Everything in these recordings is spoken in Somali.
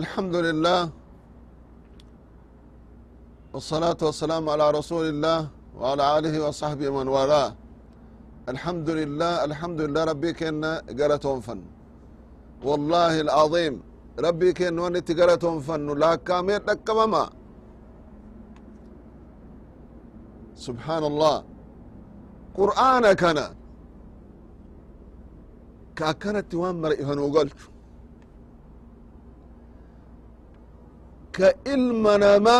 الحمد لله والصلاة والسلام على رسول الله وعلى آله وصحبه من والاه. الحمد لله الحمد لله. ربي كنا قرتهم فن والله العظيم. ربي كن ونت قرتهم فن لا كامير لكمما سبحان الله قرآن كان. كأكنت وان مرئهن وقلت ka ilma nama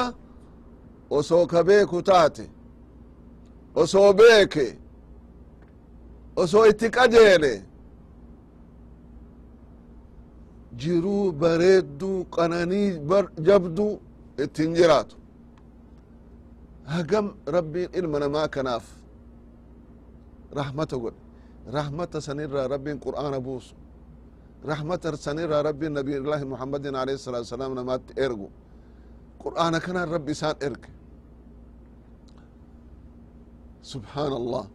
osoo ka beeku taate osoo beeke osoo itti qajeele jiruu bareedduu qananii jabdu ittin jiraatu. Hagam rabbiin ilma namaa kanaaf rahmata godhe. Rahmata sanirraa rabbiin qur'aana buusu. Rahmata sanirraa rabbiin nabiyullaahi muhammadin alayhi salatu wasalaam namaatti ergu qur'aana kanaan rabbi isaan erge subحaan allah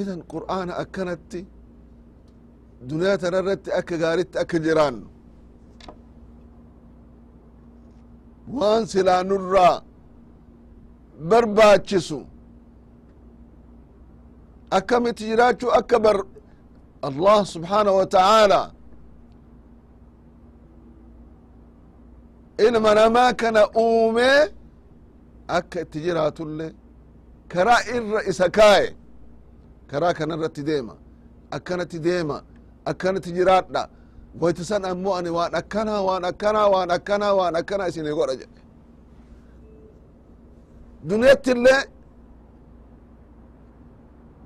idan qur'aana akkanatti duniyaa tana irratti akka gaaritti akka jiraannu waan silaa nurraa barbaachisu akkamitti jiraachuu akka bar allah subحaanaه wa ta'aalى ilma namaa kana uumee akka itti jiraatullee karaa irra isa kaaye karaa kana irratti deema akkanatti deema akkanatti jiraadha wayti san ammoo ani waan akkanaa waan akkanaa waan akkanaa waan akkanaa isinii godha jedhe duniyatti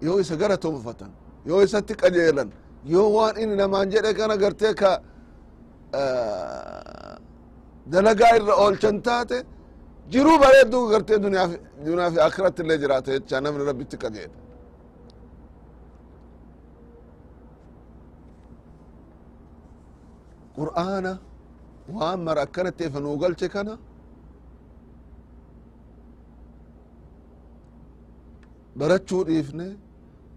yoo isa gara tonfatan yoo isatti qajeelan yoo waan inni namaan jedhe kana gartee ka dalagaa irra oolchan taate jiruu bareedduu gartee duniyaa fi akiratti illee jiraata jecha namni rabbitti qajeela qur'aana waan mara akkanatti efa nuu galche kana barachuu dhiifne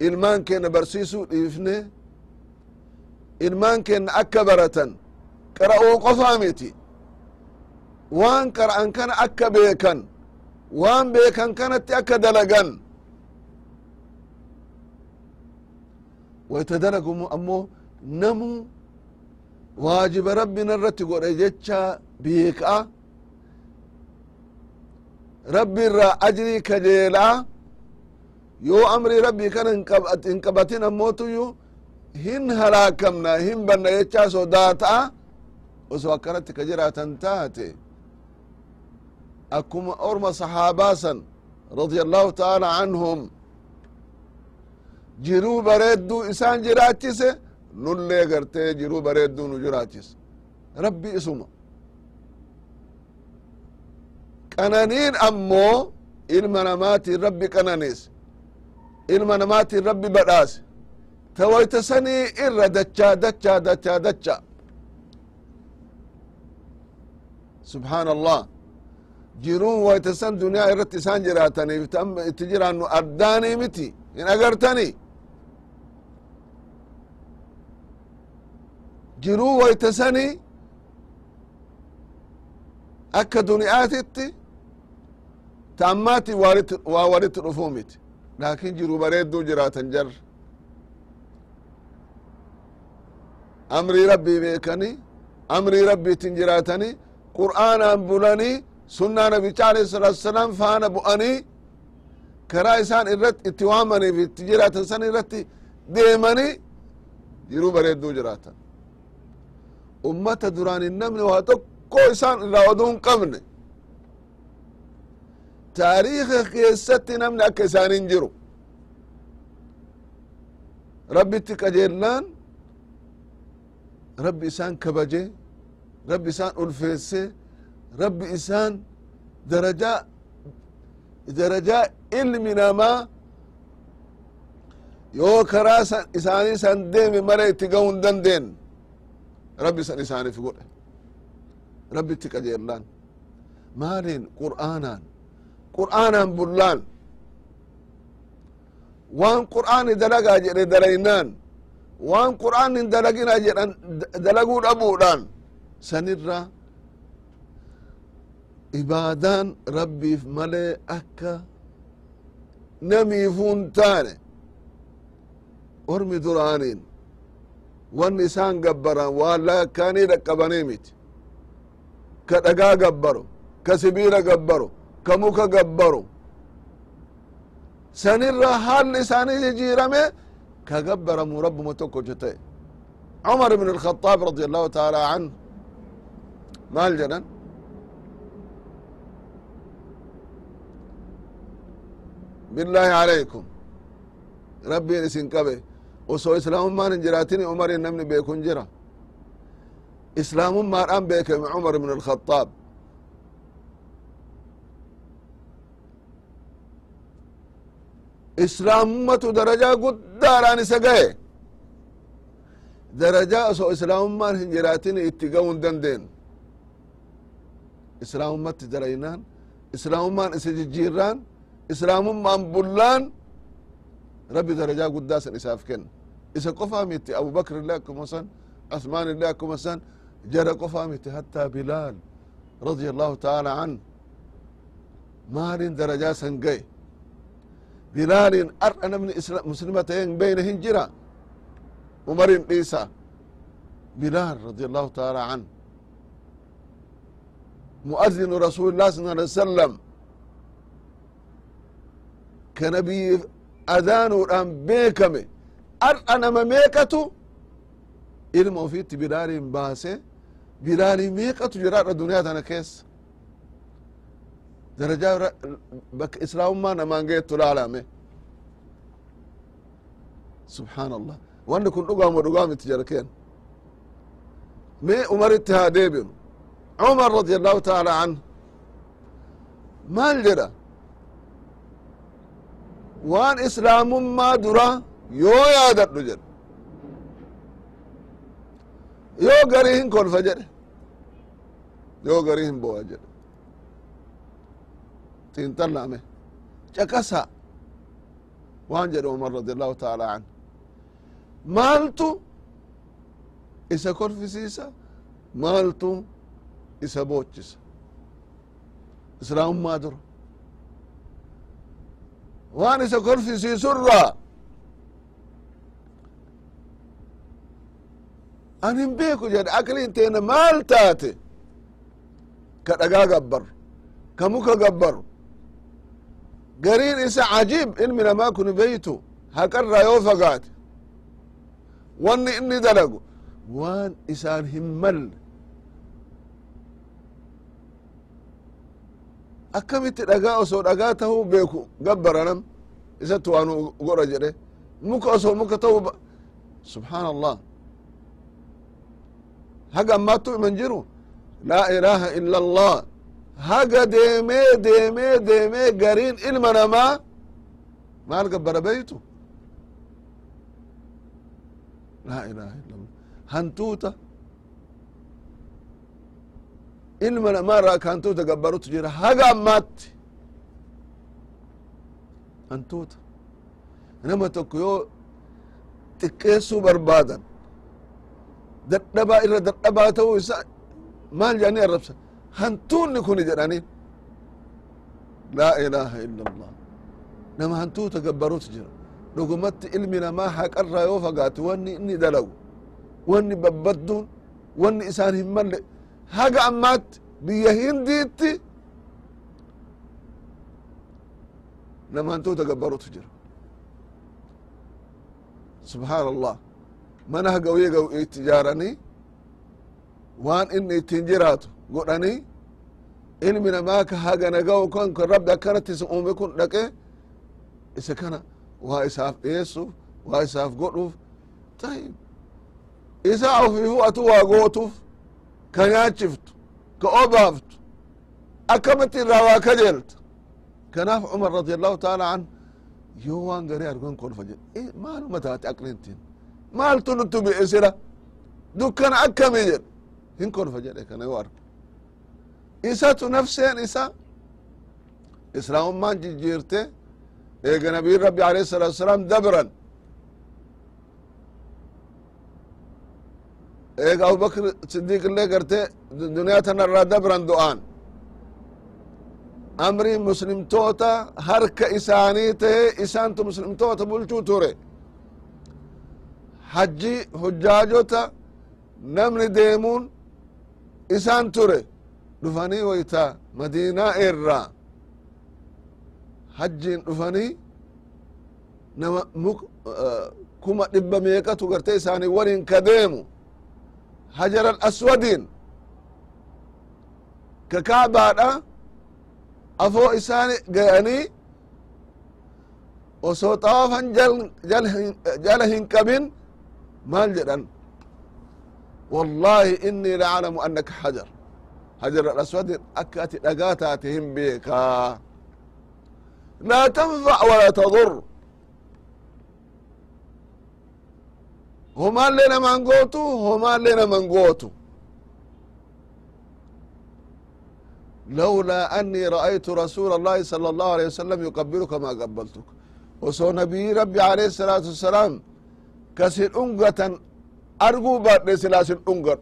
ilmaan keenya barsiisuu dhiifne ilmaan keenya akka baratan qara'uu qofaa miti waan qara'an kana akka beekan waan beekan kanatti akka dalagan. Wayta dalagumu ammoo namu waajiba rabbina irratti godhe jecha beekaa. Rabbi irraa ajrii kajeelaa yoo amrii rabbii kana hin qabatin ammootuyyuu hin halaakamna hin banna jechaa sodaata'a osoo akkanatti ka jiraatan taate akkuma orma sahaabaa san radia allahu taala anhum jiruu bareedduu isaan jiraachise nullee gartee jiruu bareedduu nu jiraachise rabbi isuma qananiin ammoo ilma namaatiin rabbi qananeese ilma namaatiin rabbi badhaase ta wayta sanii irra dachaa dachaa dachaa dacha subحaan allah jiruun wayta san duniyaa irratti isaan jiraataniif itti jiraannu addaanii miti hin agartani jiruu wayta sani akka duniyaatitti ta ammaati waa walitti dhufuu miti laakin jiruu bareedduu jiraatan jar amrii rabbii beekani amrii rabbiitin jiraatani qur'aanaan bulanii sunnaa nabicha alayhi salatu wasalaam faana bu'anii karaa isaan irratti itti waamaniif itti jiraatan san irratti deemanii jiruu bareedduu jiraatan. Ummata duraan hin namne waa tokko isaan irraa oduu hin qabne. Taariika keessatti namni akka isaanin jiru. Rabbitti qajeellaan rabbi isaan kabaje rabbi isaan ulfeesse rabbi isaan darajaa darajaa ilmi namaa yoo karaa isaanii san deeme mala itti ga'uu hin dandeen rabbi san isaaniif godhe rabbi itti qajeellaan maaliin qur'aanaan qur'aanaan bullaan waan qur'aani dalagaa jedhe dalaynaan waan qur'aan hin dalagina jedhan dalaguu dhabuudhaan sanirra ibaadaan rabbiif malee akka namiifun taane ormi duraaniin wanni isaan gabbaran waan lakkaanii dhaqqabanii miti ka dhagaa gabbaro ka sibiila gabbaro ka muka gabbaro sanirra haalli isaanii jijjiirame ka gabbaramu rabbuma tokko jete عمر بن الخطاب رضي الله تعالى عنه maal jedhan بالله عليكم rabbiin isin qabe osoo islaamummaan hin jiraatini umarin namni beekun jira islaamummaadhaan beekame cumar ibn الخطاب islaamummatu darajaa guddaadhaan isa gahe darajaa osoo islaamummaan hin jiraatin itti ga'uu hin dandeenyu islaamummatti dalaynaan islaamummaan isa jijjiirraan islaamummaan bullaan rabbi darajaa guddaa san isaaf kenna isa qofaa miti abubakr illee akkuma san عثمان illee akkuma san jara qofaa miti hattaa bilaal رضي الله تعالى عنه maalin darajaa san gaye bilaalin ar'a namni muslima ta'een beyne hin jira umarin dhiisa bilaal رضي الله تعالى عنه مؤذن رسول الله صلى الله kanabiif adaanuudhaan beekame. Har'a nama meeqatu? Ilma ofiitti bilaaliin baase. Bilaalii meeqatu jiraadha duniyaa tana keessa. Darajaa bakka islaamummaa namaan geettu laalame subhaan allah wanni kun dhugaamo dhugaamiti jarkeen mee umaritti haa deebinu cumar radia الله taala anh maal jedha? Waan islaamummaa dura yoo yaadadhu jedhe yoo garii hin kolfa jedhe yoo garii hin bowa jedhe xiinxallame caqasa waan jedhe umar radi allahu taala anhu maaltu isa kolfisiisa maaltu isa boochisa islaamummaa dura waan isa kolfisiisurraa an hin beeku jedhe akliin teena maal taate? Ka dhagaa gabbaru ka muka gabbaru. Gariin isa cajiib ilmi namaa kun beytu haqarraa yoo fagaate. Wanni inni dalagu waan isaan hin malle akkamitti dhagaa osoo dhagaa tahuu beeku gabbaranam isatti waanu godha jedhe. Muka osoo muka tahuu subxaan allah haga ammaattu iman jiru? Laa ilaaha illa allah haga deemee deemee deemee gariin ilma namaa maal gabbara beytu laa ilaha illa allah hantuuta ilma namaa irraa ka hantuuta gabbarutu jira. Haga ammaatti hantuuta nama tokko yoo xiqqeessuu barbaadan dadhabaa irra dadhabaa ta'uu isa maal jedhanii arrabsan hantuunni kuni jedhaniin laa ilaaha illa allah nama hantuuta gabbarutu jira. Dhugumatti ilmi namaa haqarraa yoo fagaate wanni inni dalagu wanni babbadduun wanni isaan hin malle haga ammaatti biyya hindiitti nama hantuuta gabbarutu jira subxaan allah mana gaw itti ijaaranii waan inni ittiin jiraatu godhanii ilmi namaa ka hagana gawu kan kan rabbi akkanatti isa uume kun dhaqe isa kana waa isaaf dhiyeessuuf waa isaaf godhuuf tayib isa ofiifu atu waa gootuuf ka nyaachiftu ka obaaftu akkamatti irraa waa kajeelta kanaaf cumar radi allahu taala an yoo waan garii argan kolfa jedhe maaluma taate aqlintiin maaltu nutti bi'isira dukkana akkami jedhe hin kolfa jedhe kana yoo arge isatu nafseen isa? Islaamummaan jijjiirte eega nabiyin rabbi alayhi salatu wasalaam dabran eega abubakr sidiq illee garte duniyaa tanarraa dabran du'aan. Amrii muslimtoota harka isaanii tahe isaantu muslimtoota bulchuu ture. Hajji hujjaajota namni deemuun isaan ture. Dhufanii wayta madiinaa irraa hajjiin dhufanii nama muk kuma dhibba meeqatu garte isaanii waliin ka deemu hajar al aswadiin ka kaabaadha afoo isaani ga'anii osoo xawaafan jala hin qabin maal jedhan wallahi innii laclamu annaka hajar hajar al aswadin akka ati dhagaa taate hin beekaa laa tanfac walaa tadur homaallee naman gootu homaallee naman gootu لولا أني رأيت رسول الله صلى الله عليه وسلم يقبلك ما قبلتك وسو نبي ربي عليه الصلاة والسلام كسر أنقة أرجو بعد سلاسل أنقة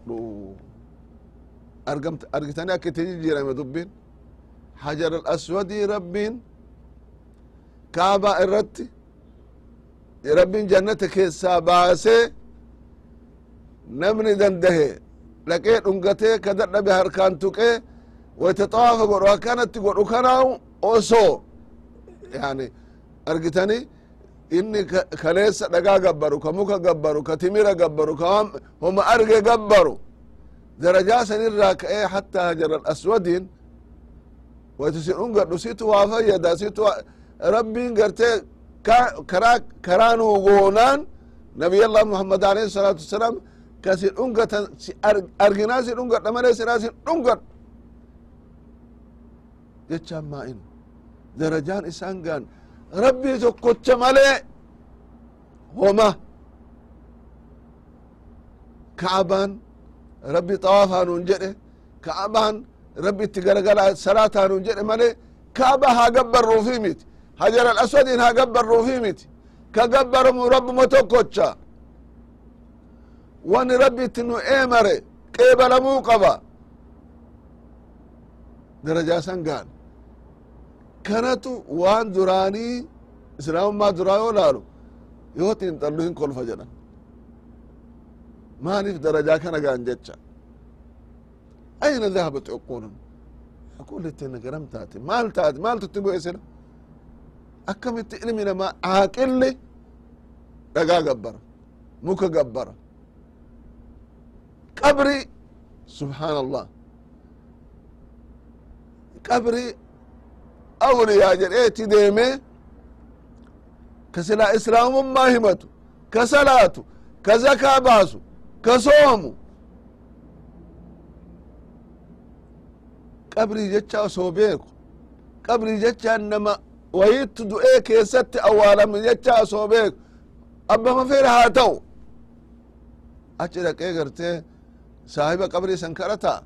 أرقمت أرقتني أكتجي جيرا مدبين حجر الأسود ربين كعبة الرت ربين جنتك namni dandahe dhaqee dhungatee ka dadhabe harkaan tuqee wayta xawaafa godhu akkanatti godhu kanaahu osoo yani argitanii inni kaleessa dhagaa gabbaru ka muka gabbaru ka timira gabbaru ka homa arge gabbaru. Darajaa sanirraa ka'ee hattaa hajar alaswadiin waita si dhungadhu situ waa fayyada situ rabbiin gartee karaa karaa nuu goonaan nabiy allah muhammad alayhi salaatu wasalaam ka sin ungatan arginaa sin ungadha malee sinaa sin ungadhu jechaan maa inu darajaan isaan gaan rabbii tokkocha malee homa ka'abaan rabbi xawaafaa nuun jedhe ka'abaan rabbi itti galagala salaataa nuun jedhe malee ka'aba haa gabbarruufi miti hajar al aswadin haa gabbarruufi miti ka gabbaramu rabbuma tokkocha wani rabbi itti nu eemare qeebalamuu qaba. Darajaa san gaan kanatu waan duraanii islaamummaa duraa yoo laalu. Yoo xiinxallu hin kolfa jedhan. Maaliif darajaa kana gaan jecha? Ayna dhahabat cuqulun aqulittina garam taate maal taate maaltu itti bu'e sila akkamitti ilmi namaa aaqilli dhagaa gabbara. Muka gabbara qabri subhaan allah qabri awliyaa jedheeti deeme ka silaa islaamummaa himatu ka salaatu ka zakaa baasu ka soomu. Qabrii jecha osoo beeku qabrii jecha nama wayittu du'ee keessatti awwaalame jecha osoo beeku. Abbama fere haa ta'u. Achi saahiba qabrii san kadhataa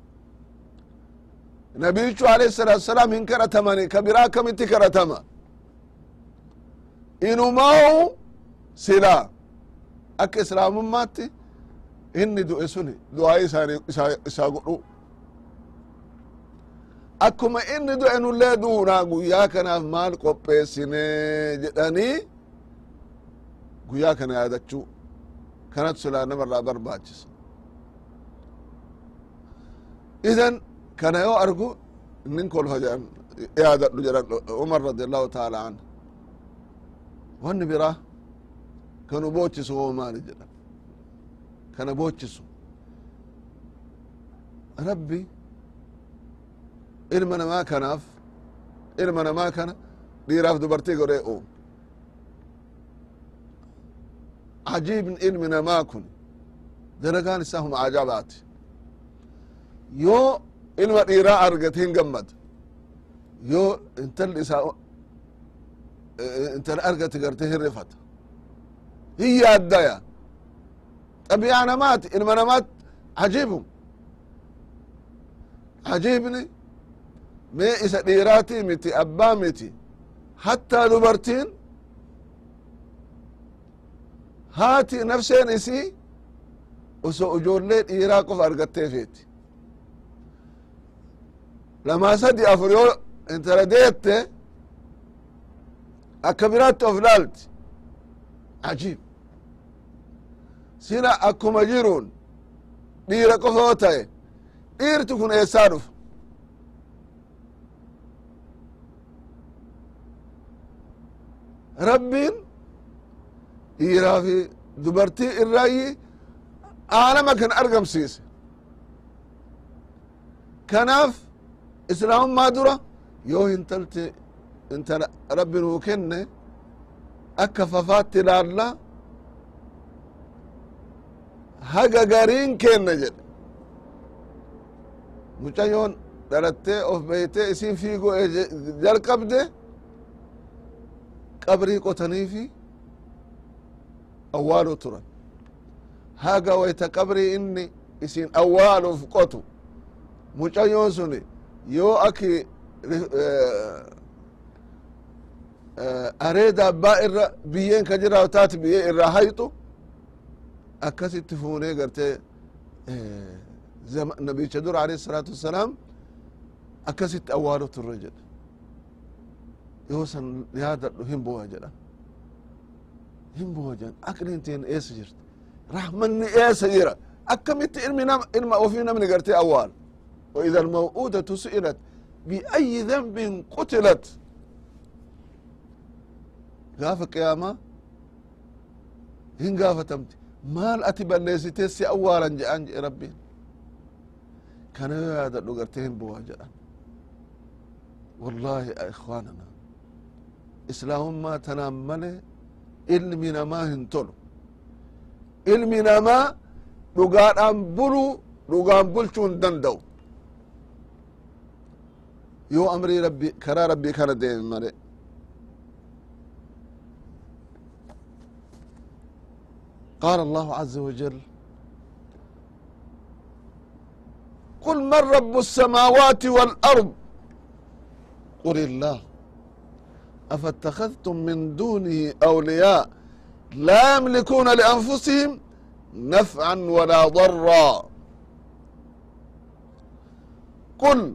nabiyichu alayhi salatu wasalam hin kadhatamani ka biraa akkamitti kadhatama inumaa'u silaa akka islaamummaatti inni du'e suni du'aa isaa godhu akkuma inni du'e nullee duunaa guyyaa kanaaf maal qopheessine jedhanii guyyaa kana yaadachuu kanatu silaa namarraa barbaachisa idan kana yoo argu nin kolfa jedhan yaadadhu jedhan umar radi allahu taala an wanni biraa kanu boochisu woo maali jedhan kana boochisu rabbi ilma namaa kanaaf ilma namaa kana dhiiraaf dubartii godhee uum ilmi namaa kun daragaan isaa huma ajabaati yoo ilma dhiiraa argate hin gammada yoo intalli isaa intala argate garte hin rifata hin yaaddaya xabiyaa namaati ilma namaat ajiibum ajiibni mee isa dhiiraatii miti abbaa miti. Hattaa dubartiin haati nafseen isii osoo ijoollee dhiiraa qofa argatteefeeti lamaa sadi afur yoo intala deette akka biraatti of laalti ajiib sina akkuma jiruun dhiira qofa yoo ta'e dhiirti kun eessaa dhufa rabbiin dhiiraa fi dubartii irraayi aalama kan argamsiise. Kanaaf islaamummaa dura? Yoo hintalti intala rabbi nuu kenne. Akka fafaatti ilaalla haga gariin kenna jedhe. Mucayyoon dhalattee of beeytee isin fiigoo jalqabde qabrii qotaniifi awwaaluu turan. Haga wayta qabrii inni isin awwaaluuf qotu. Mucayyoon sun yoo aki areeda abbaa irra biyyeen ka jira taati biyyee irraa hayxu akkasitti fuunee gartee nabicha dura alayhi الsalaatu wassalaam akkasitti awwaalu turre jedhe yoo san yaadadhu hin bu'a jedhan hin bu'a jedhan aqliin teen eessa jirti rahmanni eessa jira akkamitti ilmi nam ilma ofii namni gartee awwaal وإذا الموءودة سئلت بأي ذنب قتلت gaafa qiyaamaa hin gaafatamti maal ati balleessitee si awwaalan jedhan jedhe rabbiin kana yoo yaadadhu gartee hin bu'aa jedhan wallaahi ikhwaanana islaamummaa tanaan male ilmi namaa hin tolu ilmi namaa dhugaadhaan yoo amrii rabbi karaa rabbii kana deeme male قال الله عز وجل قل من رب السماوات والأرض قل الله أفاتخذتم من دونه أولياء لا يملكون لأنفسهم نفعا ولا ضرا قل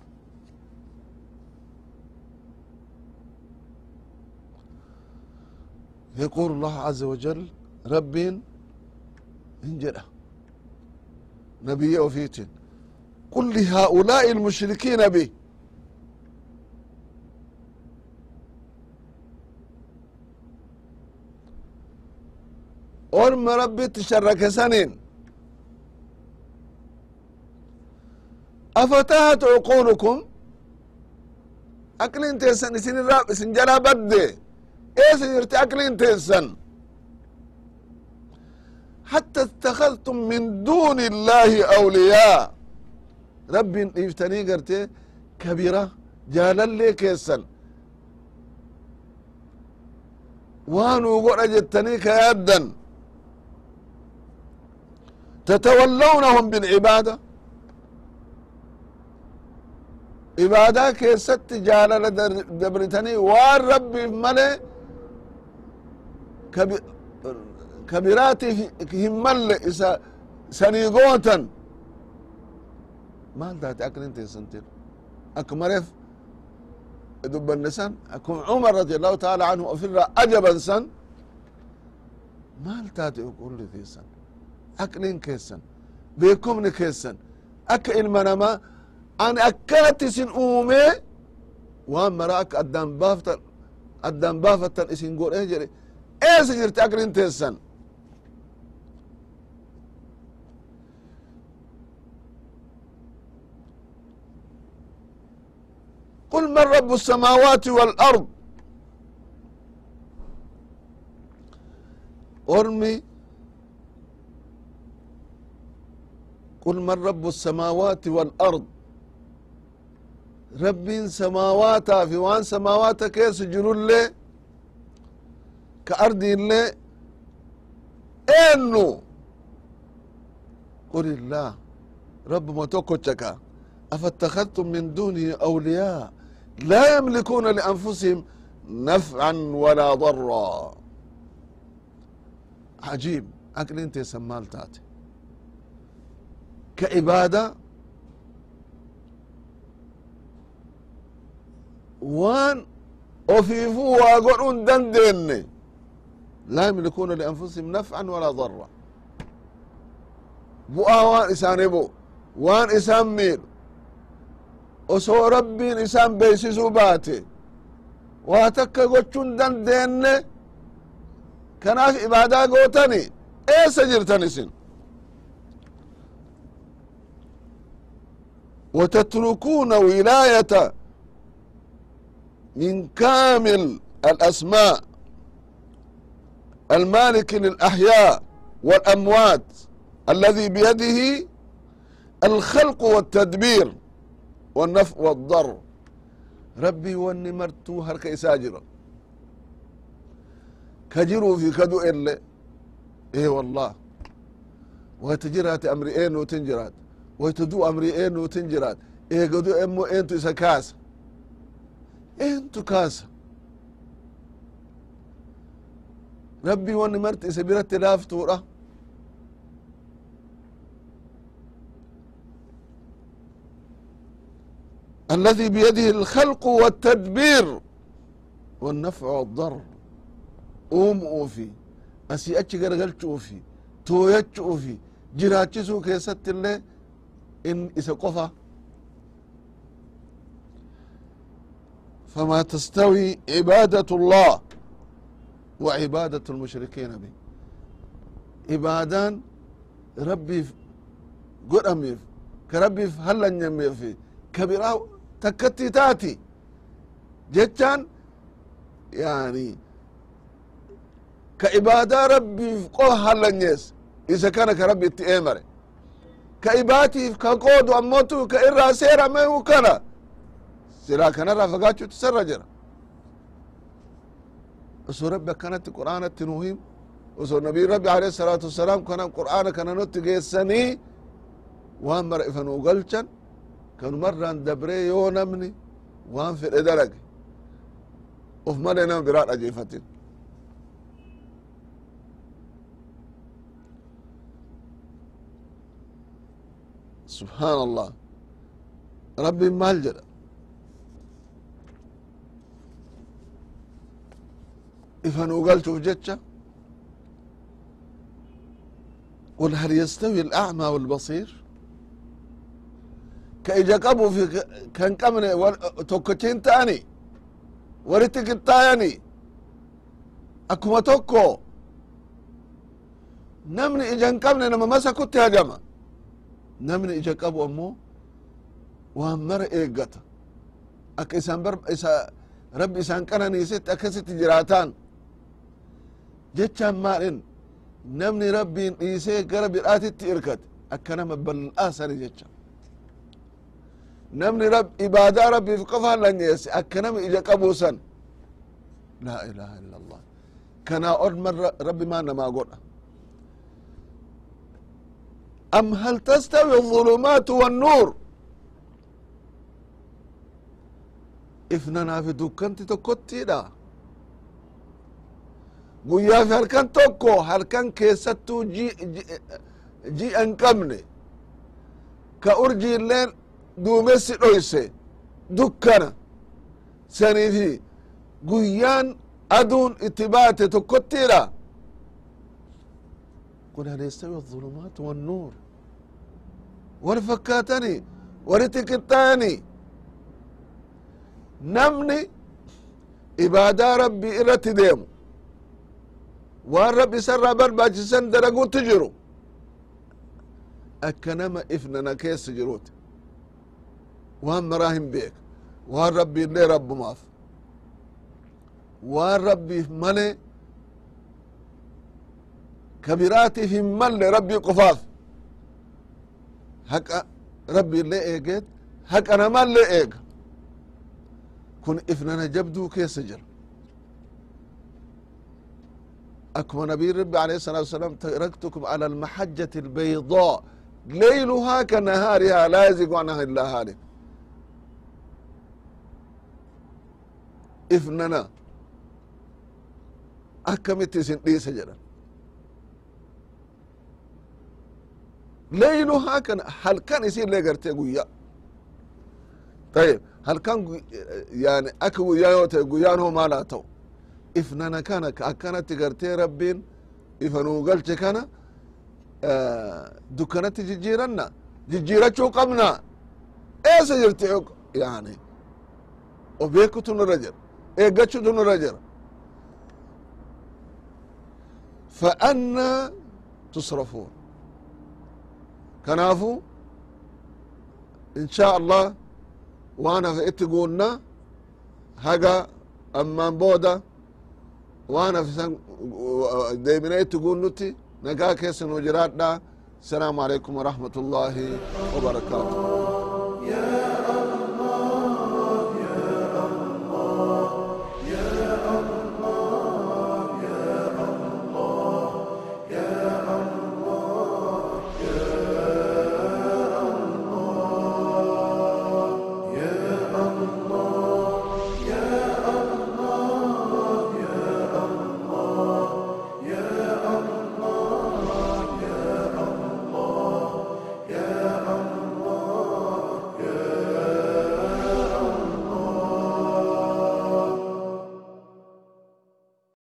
يقول الله عز وجل رب انجله نبي وفيت قل لهؤلاء المشركين به orm rabbitti sharrakesanin afatahat uqulukum aqlin teessan isinirra isin jala badde ee sidirtay akli inteedsan xata اtakadtum min duni اllahi awliyaa rabbin dhiiftanii gartee kabira jaalallee keessan waanuu godha jettanii kayaaddan tatawallawnahum bilcibaada cibaadaa keessatti jaalala dabritanii waan rabbiif malee kabiraati hin malle isa sanii gootan maal taate aklin teessantin ak mareef dubbannesan akum cumar radi allahu taala anhu ofirra ajabansan maal taate ukulli teessan aklin keessan beekumni keessan akka ilma namaa an akkanatti isin uumee waan mara akka addaan baaftan addaan baafattan isin godhee jedhe eessa jirti aqlin teessan قل من رب السماوات والأرض ormi قل من رب السماوات والأرض رب سماوات في وان سماوات كيس جرو اللي كأرض اللي إنو قل الله رب متوكوشكا أفاتخذتم من دونه أولياء لا يملكون لأنفسهم نفعا ولا ضرا عجيب أكل انت سمال تاتي كعبادة وان أفيفوا وأقولون دندن لا يملكون لأنفسهم نفعا ولا ضرا bu'aa waan isaanii bu'u waan isaan miidhu osoo rabbiin isaan beeksisuu baate waa takka gochuun dandeenne kanaaf ibaadaa gootani eessa jirtan isin وتتركون ولاية من كامل الأسماء المالك للأحياء والأموات الذي بيده الخلق والتدبير والنفع والضر ربي واني مرتو هرك إساجرا كجروا في كدو إلا إيه والله وتجرات أمري إيه وتنجرات ويتدو أمري إيه وتنجرات إيه قدو إمو إنتو إسا كاسا إنتو كاسا ربي واني مرت إسا برت لافتو رأ الذي بيده الخلق والتدبير والنفع والضر أوم أوفي أسي أتش غرغلش أوفي تويتش أوفي جراتشسو كيست الله إن إسا قفا فما تستوي عبادة الله وعبادة المشركين به عبادان ربي قرأميف كربي هلا نميفي كبيرا تكتي تاتي جتان يعني كعبادة ربي قوة هلا نيس إذا كان كربي اتئمر كعباتي كقود أموتو كإرا سيرا ما هو كان سلا كان رافقاتشو تسرى جرا oso rabbi akkanatti qur'aanatti nu him oso nabiin rabbi aleyhi salaatu wasalaam kanan qur'aana kana nutti geessanii waan mara ifa nu galchan. Kanumarraan dabree yoo namni waan fedhe dalage of male nama biraa dhajeefatin subhaan allah rabbin maal jedha مالجد إفنو قلت جتشا قل هل يستوي الأعمى والبصير. كإجا قبو في كان قمن توكتين تاني. ورتك التايني أكما توكو. نمني إجا قمن نما مسا كنت هجما نمني إجا قبو أمو. وامر إيقتا أك إسان بر إسا رب إسان كان نيست أكست جراتان. جتشان مالين نمني ربي إيسي قرب الآتي إركت أكنما بالآسر جتشان namni rab ibaadaa rabbiif qofaan langeesse akka nama ija qabuusan laa ilaha illa allah kanaa odman rabbi maa namaa godha am hal tastawi الظulumaatu والnuur ifnanaa fi dukkanti tokkottiidha guyyaa fi halkan tokko halkan keessattuu ji'a hin qabne ka urjiilleen duumessi dhoyse dukkana saniifi guyyaan aduun itti baate tokkottiidha قل هل يستوي الظلمات والنور والفكاتني ورتكتاني نمني إبادة ربي إلى waan rab isarraa barbaachisan dalaguutti jiru? Akka nama ifnana keessa jiruuti waan maraa hin beek waan rabbiillee rabbumaaf waan rabbiif male kabiraatiif hin malle rabbii qofaaf haqa rabbiillee eegeet haqa namalle eega kun ifnana jabduu keessa jira akkuma nabiin rabbi alayhi الsalatu wasalam taraktukum ala almaxajati albaydaa leyluhaa ka nahaarihaa laa yazigu anha illa haalik ifnana akkamitti isin dhiisa jedhan leyluhaa kan halkan isinlee gartee guyya ayib halkan yani akka guyyaa yoo ta'e guyyaan hoo maal haa ta'u ifnana kana ka akkanatti gartee rabbiin ifa nuu galche kana dukkanatti jijjiiranna jijjiirachuu qabna eessa jirti yani o beekutu nurra jira eeggachutu nurra jira. Tusrafuun. Kanaafu in shaa allah waan hafe itti guunna haga ammaan booda waan hafisan deemina itti guunnutti nagaa keessa nuu jiraadha السلام عليكم ورحمة الله وبركاته